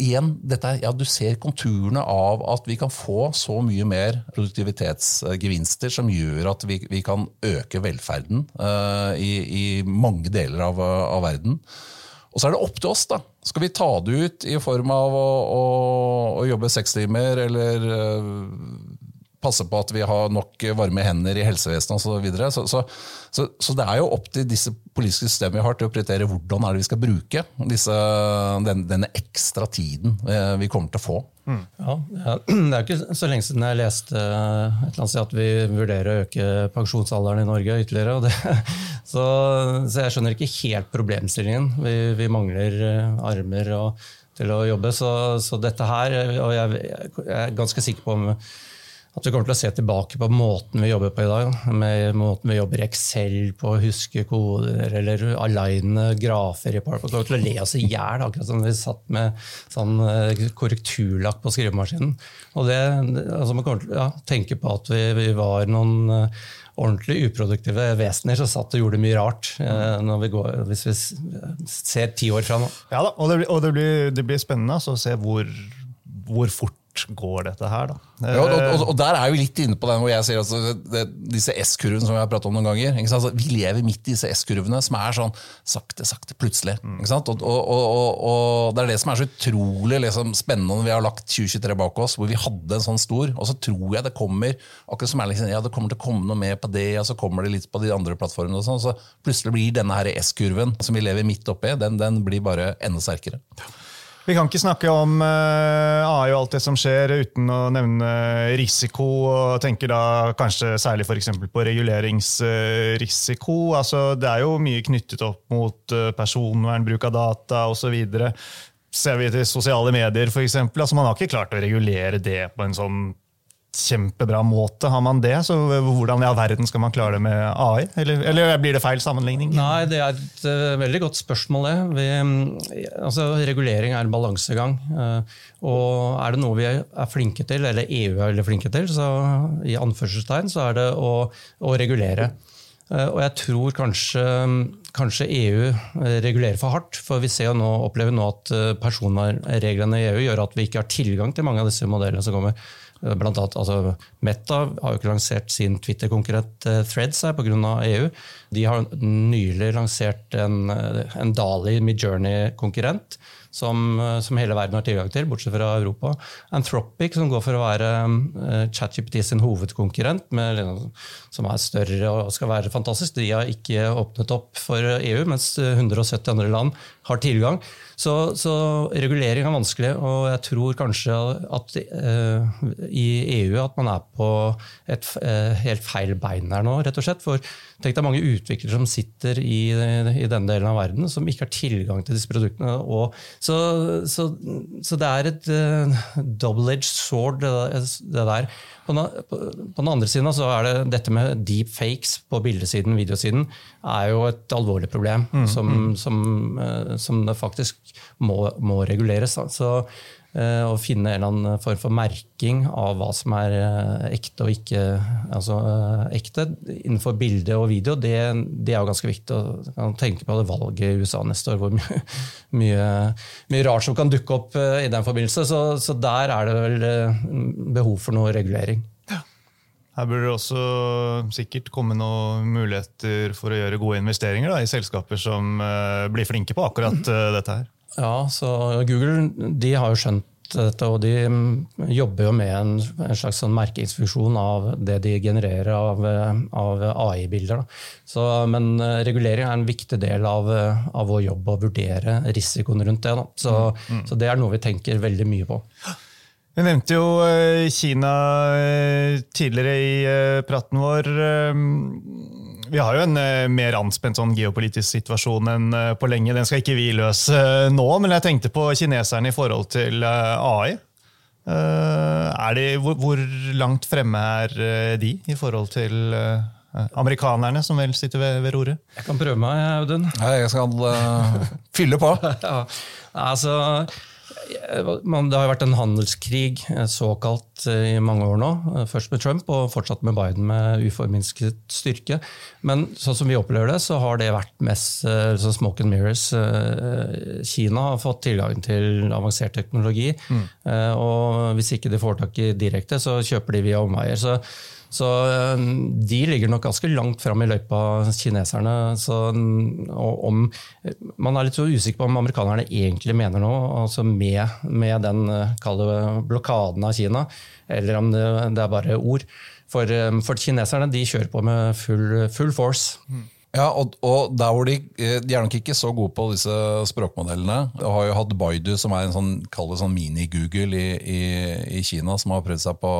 igjen, dette, ja, Du ser konturene av at vi kan få så mye mer produktivitetsgevinster som gjør at vi, vi kan øke velferden uh, i, i, mange deler av, av verden. Og så er det opp til oss. da. Skal vi ta det ut i form av å, å, å jobbe seks timer eller uh, passe på at vi har nok varme hender i helsevesenet osv. Så, videre. så, så, så, så det er jo opp til disse politiske systemene vi har til å prioritere hvordan er det vi skal bruke disse, den, denne ekstra tiden eh, vi kommer til å få. Mm. Ja, Det er ikke så lenge siden jeg leste et eller annet sted at vi vurderer å øke pensjonsalderen i Norge ytterligere. Det, så, så, jeg skjønner ikke helt problemstillingen. Vi, vi mangler eh, armer og, til å jobbe. Så, så, dette her, og jeg, jeg er ganske sikker på om at vi kommer til å se tilbake på måten vi jobber på i dag. Med måten vi jobber i Excel på, huske koder eller aligne grafer i PowerPoint. Vi kommer til å le oss i hjel, akkurat som vi satt med sånn eh, korrekturlakk på skrivemaskinen. Og det, altså Man kommer til å ja, tenke på at vi, vi var noen uh, ordentlig uproduktive vesener som satt og gjorde mye rart. Uh, vi går, hvis vi ser ti år fra nå. Ja da, og det, og det, blir, det blir, spennende altså, å se hvor, hvor fort går dette her, da? Ja, og, og, og, der er vi litt inne på den hvor jeg sier altså, det, disse S-kurvene som vi har pratet om noen ganger. Altså, vi lever midt i disse S-kurvene som er sånn sakte, sakte, plutselig. Mm. Og, det er det som er så utrolig liksom, spennende når vi har lagt 2023 bak oss, hvor vi hadde en sånn stor, og så tror jeg det kommer akkurat som er liksom, ja, det kommer til å komme noe mer på det, og så kommer det litt på de andre plattformene. og sånn, så Plutselig blir denne S-kurven som vi lever midt oppi, den, den blir bare enda sterkere. Vi kan ikke snakke om eh, AI og alt det som skjer, uten å nevne risiko. og tenker da Kanskje særlig for på reguleringsrisiko. Altså, det er jo mye knyttet opp mot uh, personvern, bruk av data osv. Ser vi til sosiale medier, f.eks. Altså, man har ikke klart å regulere det på en sånn kjempebra måte. Har man det, så hvordan i all verden skal man klare det med AI? Eller, eller blir det feil sammenligning? Nei, det er et uh, veldig godt spørsmål, det. Vi, altså, regulering er en balansegang. Uh, og er det noe vi er flinke til, eller EU er veldig flinke til, så i anførselstegn, så er det å, å regulere. Uh, og jeg tror kanskje, kanskje, EU regulerer for hardt. For vi ser jo nå, opplever nå at personvernreglene i EU gjør at vi ikke har tilgang til mange av disse modellene som kommer. Blant annet, altså, Meta har jo ikke lansert sin Twitter-konkurrent eh, Threads her pga. EU. De har nylig lansert en, eh, en Dali Midjourney-konkurrent som, eh, som, hele verden har tilgang til, bortsett fra Europa. Anthropic, som går for å være uh, ChatGPT sin hovedkonkurrent, med, som er større og skal være fantastisk, de har ikke åpnet opp for EU, mens 170 andre land har tilgang. Så, så regulering er vanskelig, og jeg tror kanskje at uh, i EU at man er på et uh, helt feil bein her nå, rett og slett. For tenk deg mange utviklere som sitter i, i denne delen av verden som ikke har tilgang til disse produktene. Og, så, så, så, det er et uh, double-edged sword, det, det der. På den, andre siden så er det dette med deep fakes på bildesiden, videosiden, er jo et alvorlig problem mm, som, mm. Som, som, det faktisk må, må reguleres. Så Eh, å finne en eller annen form for merking av hva som er eh, ekte og ikke altså, eh, ekte innenfor bilde og video, det, det er jo ganske viktig. å tenke på det valget i USA neste år, hvor mye, mye, mye rart som kan dukke opp i den forbindelse. Så, så, der er det vel behov for noe regulering. Her burde det også sikkert komme noen muligheter for å gjøre gode investeringer da, i selskaper som blir flinke på akkurat dette her. Ja, så Google de har jo skjønt dette, og de mm, jobber jo med en, en slags sånn merkingsfunksjon av det de genererer av, av AI-bilder. Men eh, regulering er en viktig del av, av, vår jobb å vurdere risikoen rundt det. Så, mm, mm. så det er noe vi tenker veldig mye på. Vi nevnte jo eh, Kina eh, tidligere i praten vår. Vi har jo en uh, mer anspent sånn geopolitisk situasjon enn uh, på lenge. Den skal ikke vi løse uh, nå, men jeg tenkte på kineserne i forhold til AI. De, hvor, hvor, langt fremme er de i forhold til amerikanerne, som vel sitter ved, ved roret? Jeg kan prøve meg, Audun. Jeg skal fylle på. ja, altså... Det har vært en handelskrig såkalt eh, i mange år nå. Eh, først med Trump og fortsatt med Biden med uforminsket styrke. Men sånn som vi opplever det, så har det vært mest sånn smoke and mirrors. Kina har fått tilgang til avansert teknologi. Mm. Og hvis ikke de får tak i direkte, så kjøper de via omveier. Så Så eh, de ligger nok ganske langt fram i løypa, kineserne. Så, om, man er litt så usikker på om amerikanerne egentlig mener noe altså med, med den blokaden av Kina, eller om det, er bare ord. For, for kineserne de kjører på med full, full force. Mm. Ja, og, og, der hvor de, eh, de, er nok ikke så gode på disse språkmodellene. De har jo hatt Baidu, som er en sånn, sånn mini-Google i, i, i, Kina, som har prøvd seg på,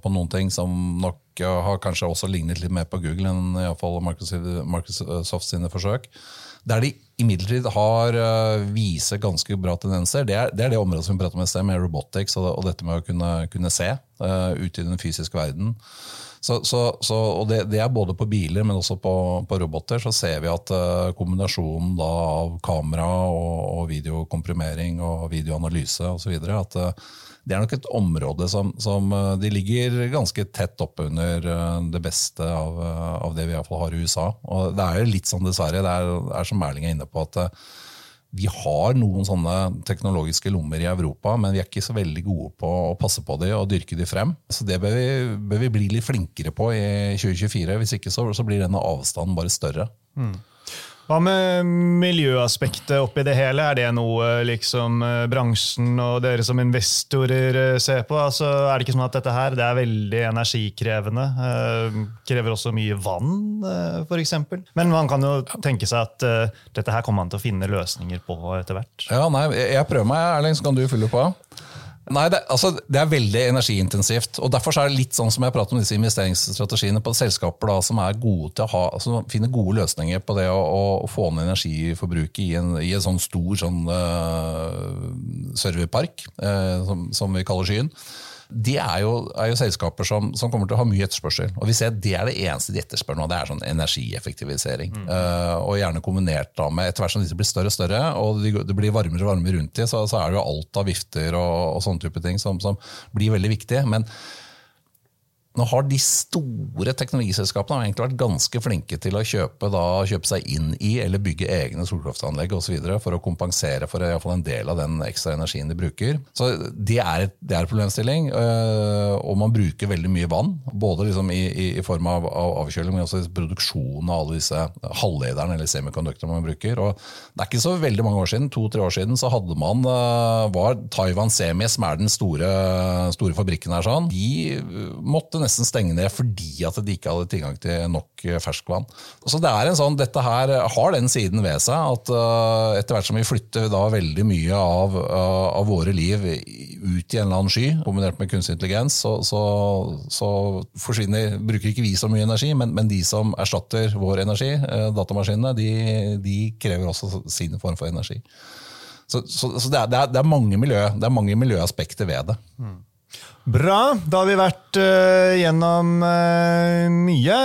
på, noen ting som nok har kanskje også lignet litt mer på Google enn i Microsoft, Microsoft sine forsøk. Der de imidlertid har uh, viser ganske bra tendenser, det er, det er, det området som vi pratet om i sted, med robotics og, og, dette med å kunne, kunne se uh, ute i den fysiske verden. Så, så, så, og det, det, er både på biler, men også på, på roboter. Så ser vi at uh, kombinasjonen da, av kamera og, og, videokomprimering og videoanalyse osv. at uh, det er nok et område som, som uh, de ligger ganske tett oppunder uh, det beste av, av det vi i hvert fall har i USA. Og det er jo litt sånn, dessverre, det er, er som Erling er inne på, at vi har noen sånne teknologiske lommer i Europa, men vi er ikke så veldig gode på å passe på dem og dyrke dem frem. Så det bør vi, bør vi bli litt flinkere på i 2024. Hvis ikke så, så blir denne avstanden bare større. Mm. Hva med miljøaspektet oppi det hele? Er det noe liksom eh, bransjen og dere som investorer eh, ser på? Altså, er det ikke sånn at dette her det er veldig energikrevende? Eh, krever også mye vann, f.eks. Men man kan jo tenke seg at dette her kommer man til å finne løsninger på etter hvert. Ja, nei, Jeg prøver meg, Erling, så kan du fylle på. Nei, det, altså, det, er veldig energiintensivt. og Derfor er det litt sånn som jeg prater om disse investeringsstrategiene på selskaper da, som er gode til å ha, altså, finne gode løsninger på det å, å få ned energiforbruket i en, i en sånn stor sånn, uh, serverpark, uh, som, som, vi kaller skyen de er jo, er jo selskaper som, som, kommer til å ha mye etterspørsel. Og vi ser at Det er det eneste de etterspør nå, det er sånn energieffektivisering. Mm. Uh, og gjerne kombinert da med etter hvert som disse blir større og større, og det blir varmere og varmere rundt dem, så, så, er det jo alt av vifter og, og sånne type ting som, som blir veldig viktig. Men nå har de store teknologiselskapene egentlig vært ganske flinke til å kjøpe, da, kjøpe seg inn i eller bygge egne solkraftanlegg osv. for å kompensere for i fall en del av den ekstra energien de bruker. Så Det er en problemstilling. Øh, og man bruker veldig mye vann. Både liksom i, i, form av, av, avkjøling, men også i produksjonen av alle disse halvlederne eller semikonduktorene man bruker. Og det er ikke så veldig mange år siden, to-tre år siden, så hadde man øh, var Taiwan Semi, som er den store, store fabrikken her, sånn, de måtte nesten nesten stenge ned fordi at de ikke hadde tilgang til nok eh, ferskvann. Så det er en sånn, Dette her har den siden ved seg at uh, etter hvert som vi flytter da veldig mye av, av, våre liv ut i en eller annen sky, kombinert med kunstig intelligens, så, så, så forsvinner, bruker ikke vi så mye energi, men, men de som erstatter vår energi, datamaskinene, de, de, krever også sin form for energi. Så, så det, er, det, er, det, er, mange miljø, det er mange miljøaspekter ved det. Mm. Bra. Da har vi vært uh, gjennom uh, mye.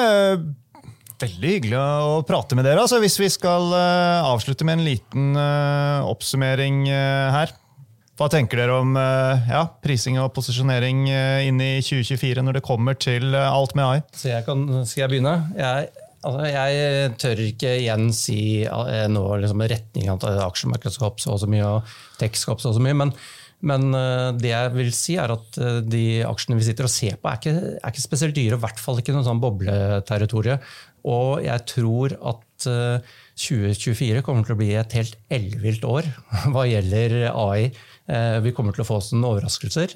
Veldig hyggelig å prate med dere. Altså, hvis vi skal uh, avslutte med en liten oppsummering her. Hva tenker dere om ja, prising og posisjonering inn i 2024 når det kommer til alt med AI? Så jeg kan, skal jeg begynne? Jeg, altså, jeg tør ikke igjen si nå liksom, retningen til aksjemarkedet og så mye, og tech og så mye. men men eh, det jeg vil si er at eh, de aksjene vi sitter og ser på, er ikke, er ikke spesielt dyre. I hvert fall ikke noe sånn bobleterritorie. Og jeg tror at 2024 eh, kommer til å bli et helt ellevilt år hva gjelder AI. Vi kommer til å få oss noen overraskelser,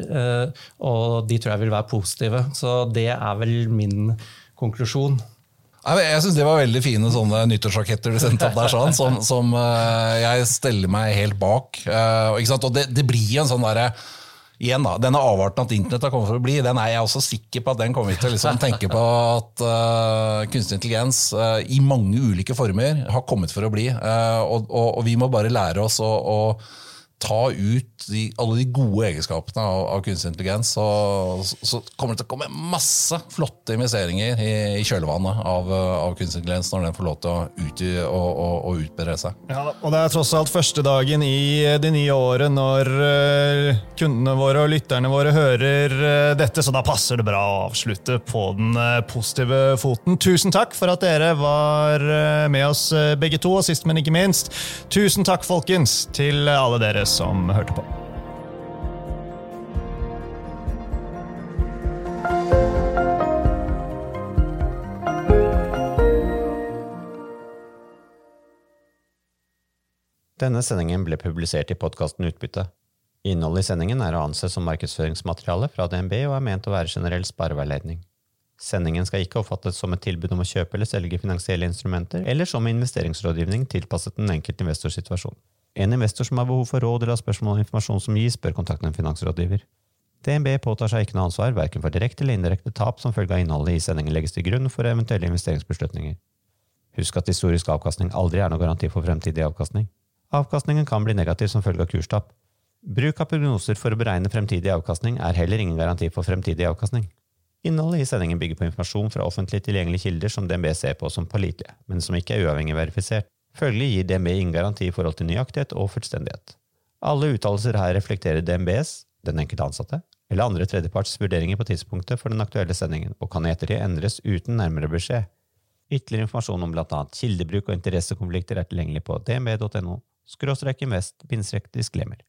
og de tror jeg vil være positive. Så det er vel min konklusjon. Jeg synes Det var veldig fine sånne nyttårsraketter du sendte opp der, sånn, som, som uh, jeg steller meg helt bak. Uh, og det, det, blir en sånn derre igjen da, Denne avarten at internett har kommet for å bli, den er jeg også sikker på at den kommer til å liksom tenke på at uh, kunstig intelligens uh, i mange ulike former har kommet for å bli. Uh, og, og, og, vi må bare lære oss å ta ut de, alle de gode egenskapene av, av kunstig intelligens, så, så, kommer det til å komme masse flotte investeringer i, i kjølvannet av, av, kunstig intelligens når den får lov til å, ut, å, å, å utbedre seg. Ja, og Det er tross alt første dagen i det nye året når uh, kundene våre og lytterne våre hører uh, dette, så da passer det bra å avslutte på den uh, positive foten. Tusen takk for at dere var med oss begge to, og sist, men ikke minst, tusen takk, folkens, til alle dere som hørte på. Denne sendingen ble publisert i podkasten Utbytte. Innholdet i sendingen er å anse som markedsføringsmateriale fra DNB og er ment å være generell spareveiledning. Sendingen skal ikke oppfattes som et tilbud om å kjøpe eller selge finansielle instrumenter, eller som investeringsrådgivning tilpasset den enkelte investors situasjon. En investor som har behov for råd eller har spørsmål om informasjon som gis, bør kontakte en finansrådgiver. DNB påtar seg ikke noe ansvar verken for direkte eller indirekte tap som følge av innholdet i sendingen legges til grunn for eventuelle investeringsbeslutninger. Husk at historisk avkastning aldri er noe garanti for fremtidig avkastning. Avkastningen kan bli negativ som følge av kurstap. Bruk av prognoser for å beregne fremtidig avkastning er heller ingen garanti for fremtidig avkastning. Innholdet i sendingen bygger på informasjon fra offentlig tilgjengelige kilder som DNB ser på som pålitelige, men som ikke er uavhengig verifisert. Følgelig gir DNB ingen garanti i forhold til nøyaktighet og fullstendighet. Alle uttalelser her reflekterer DNBs, den enkelte ansatte, eller andre tredjeparts vurderinger på tidspunktet for den aktuelle sendingen, og kan i ettertid endres uten nærmere beskjed. Ytterligere informasjon om bl.a. kildebruk og interessekonflikter er tilgjengelig på dnb.no skråstrek invest disclaimer.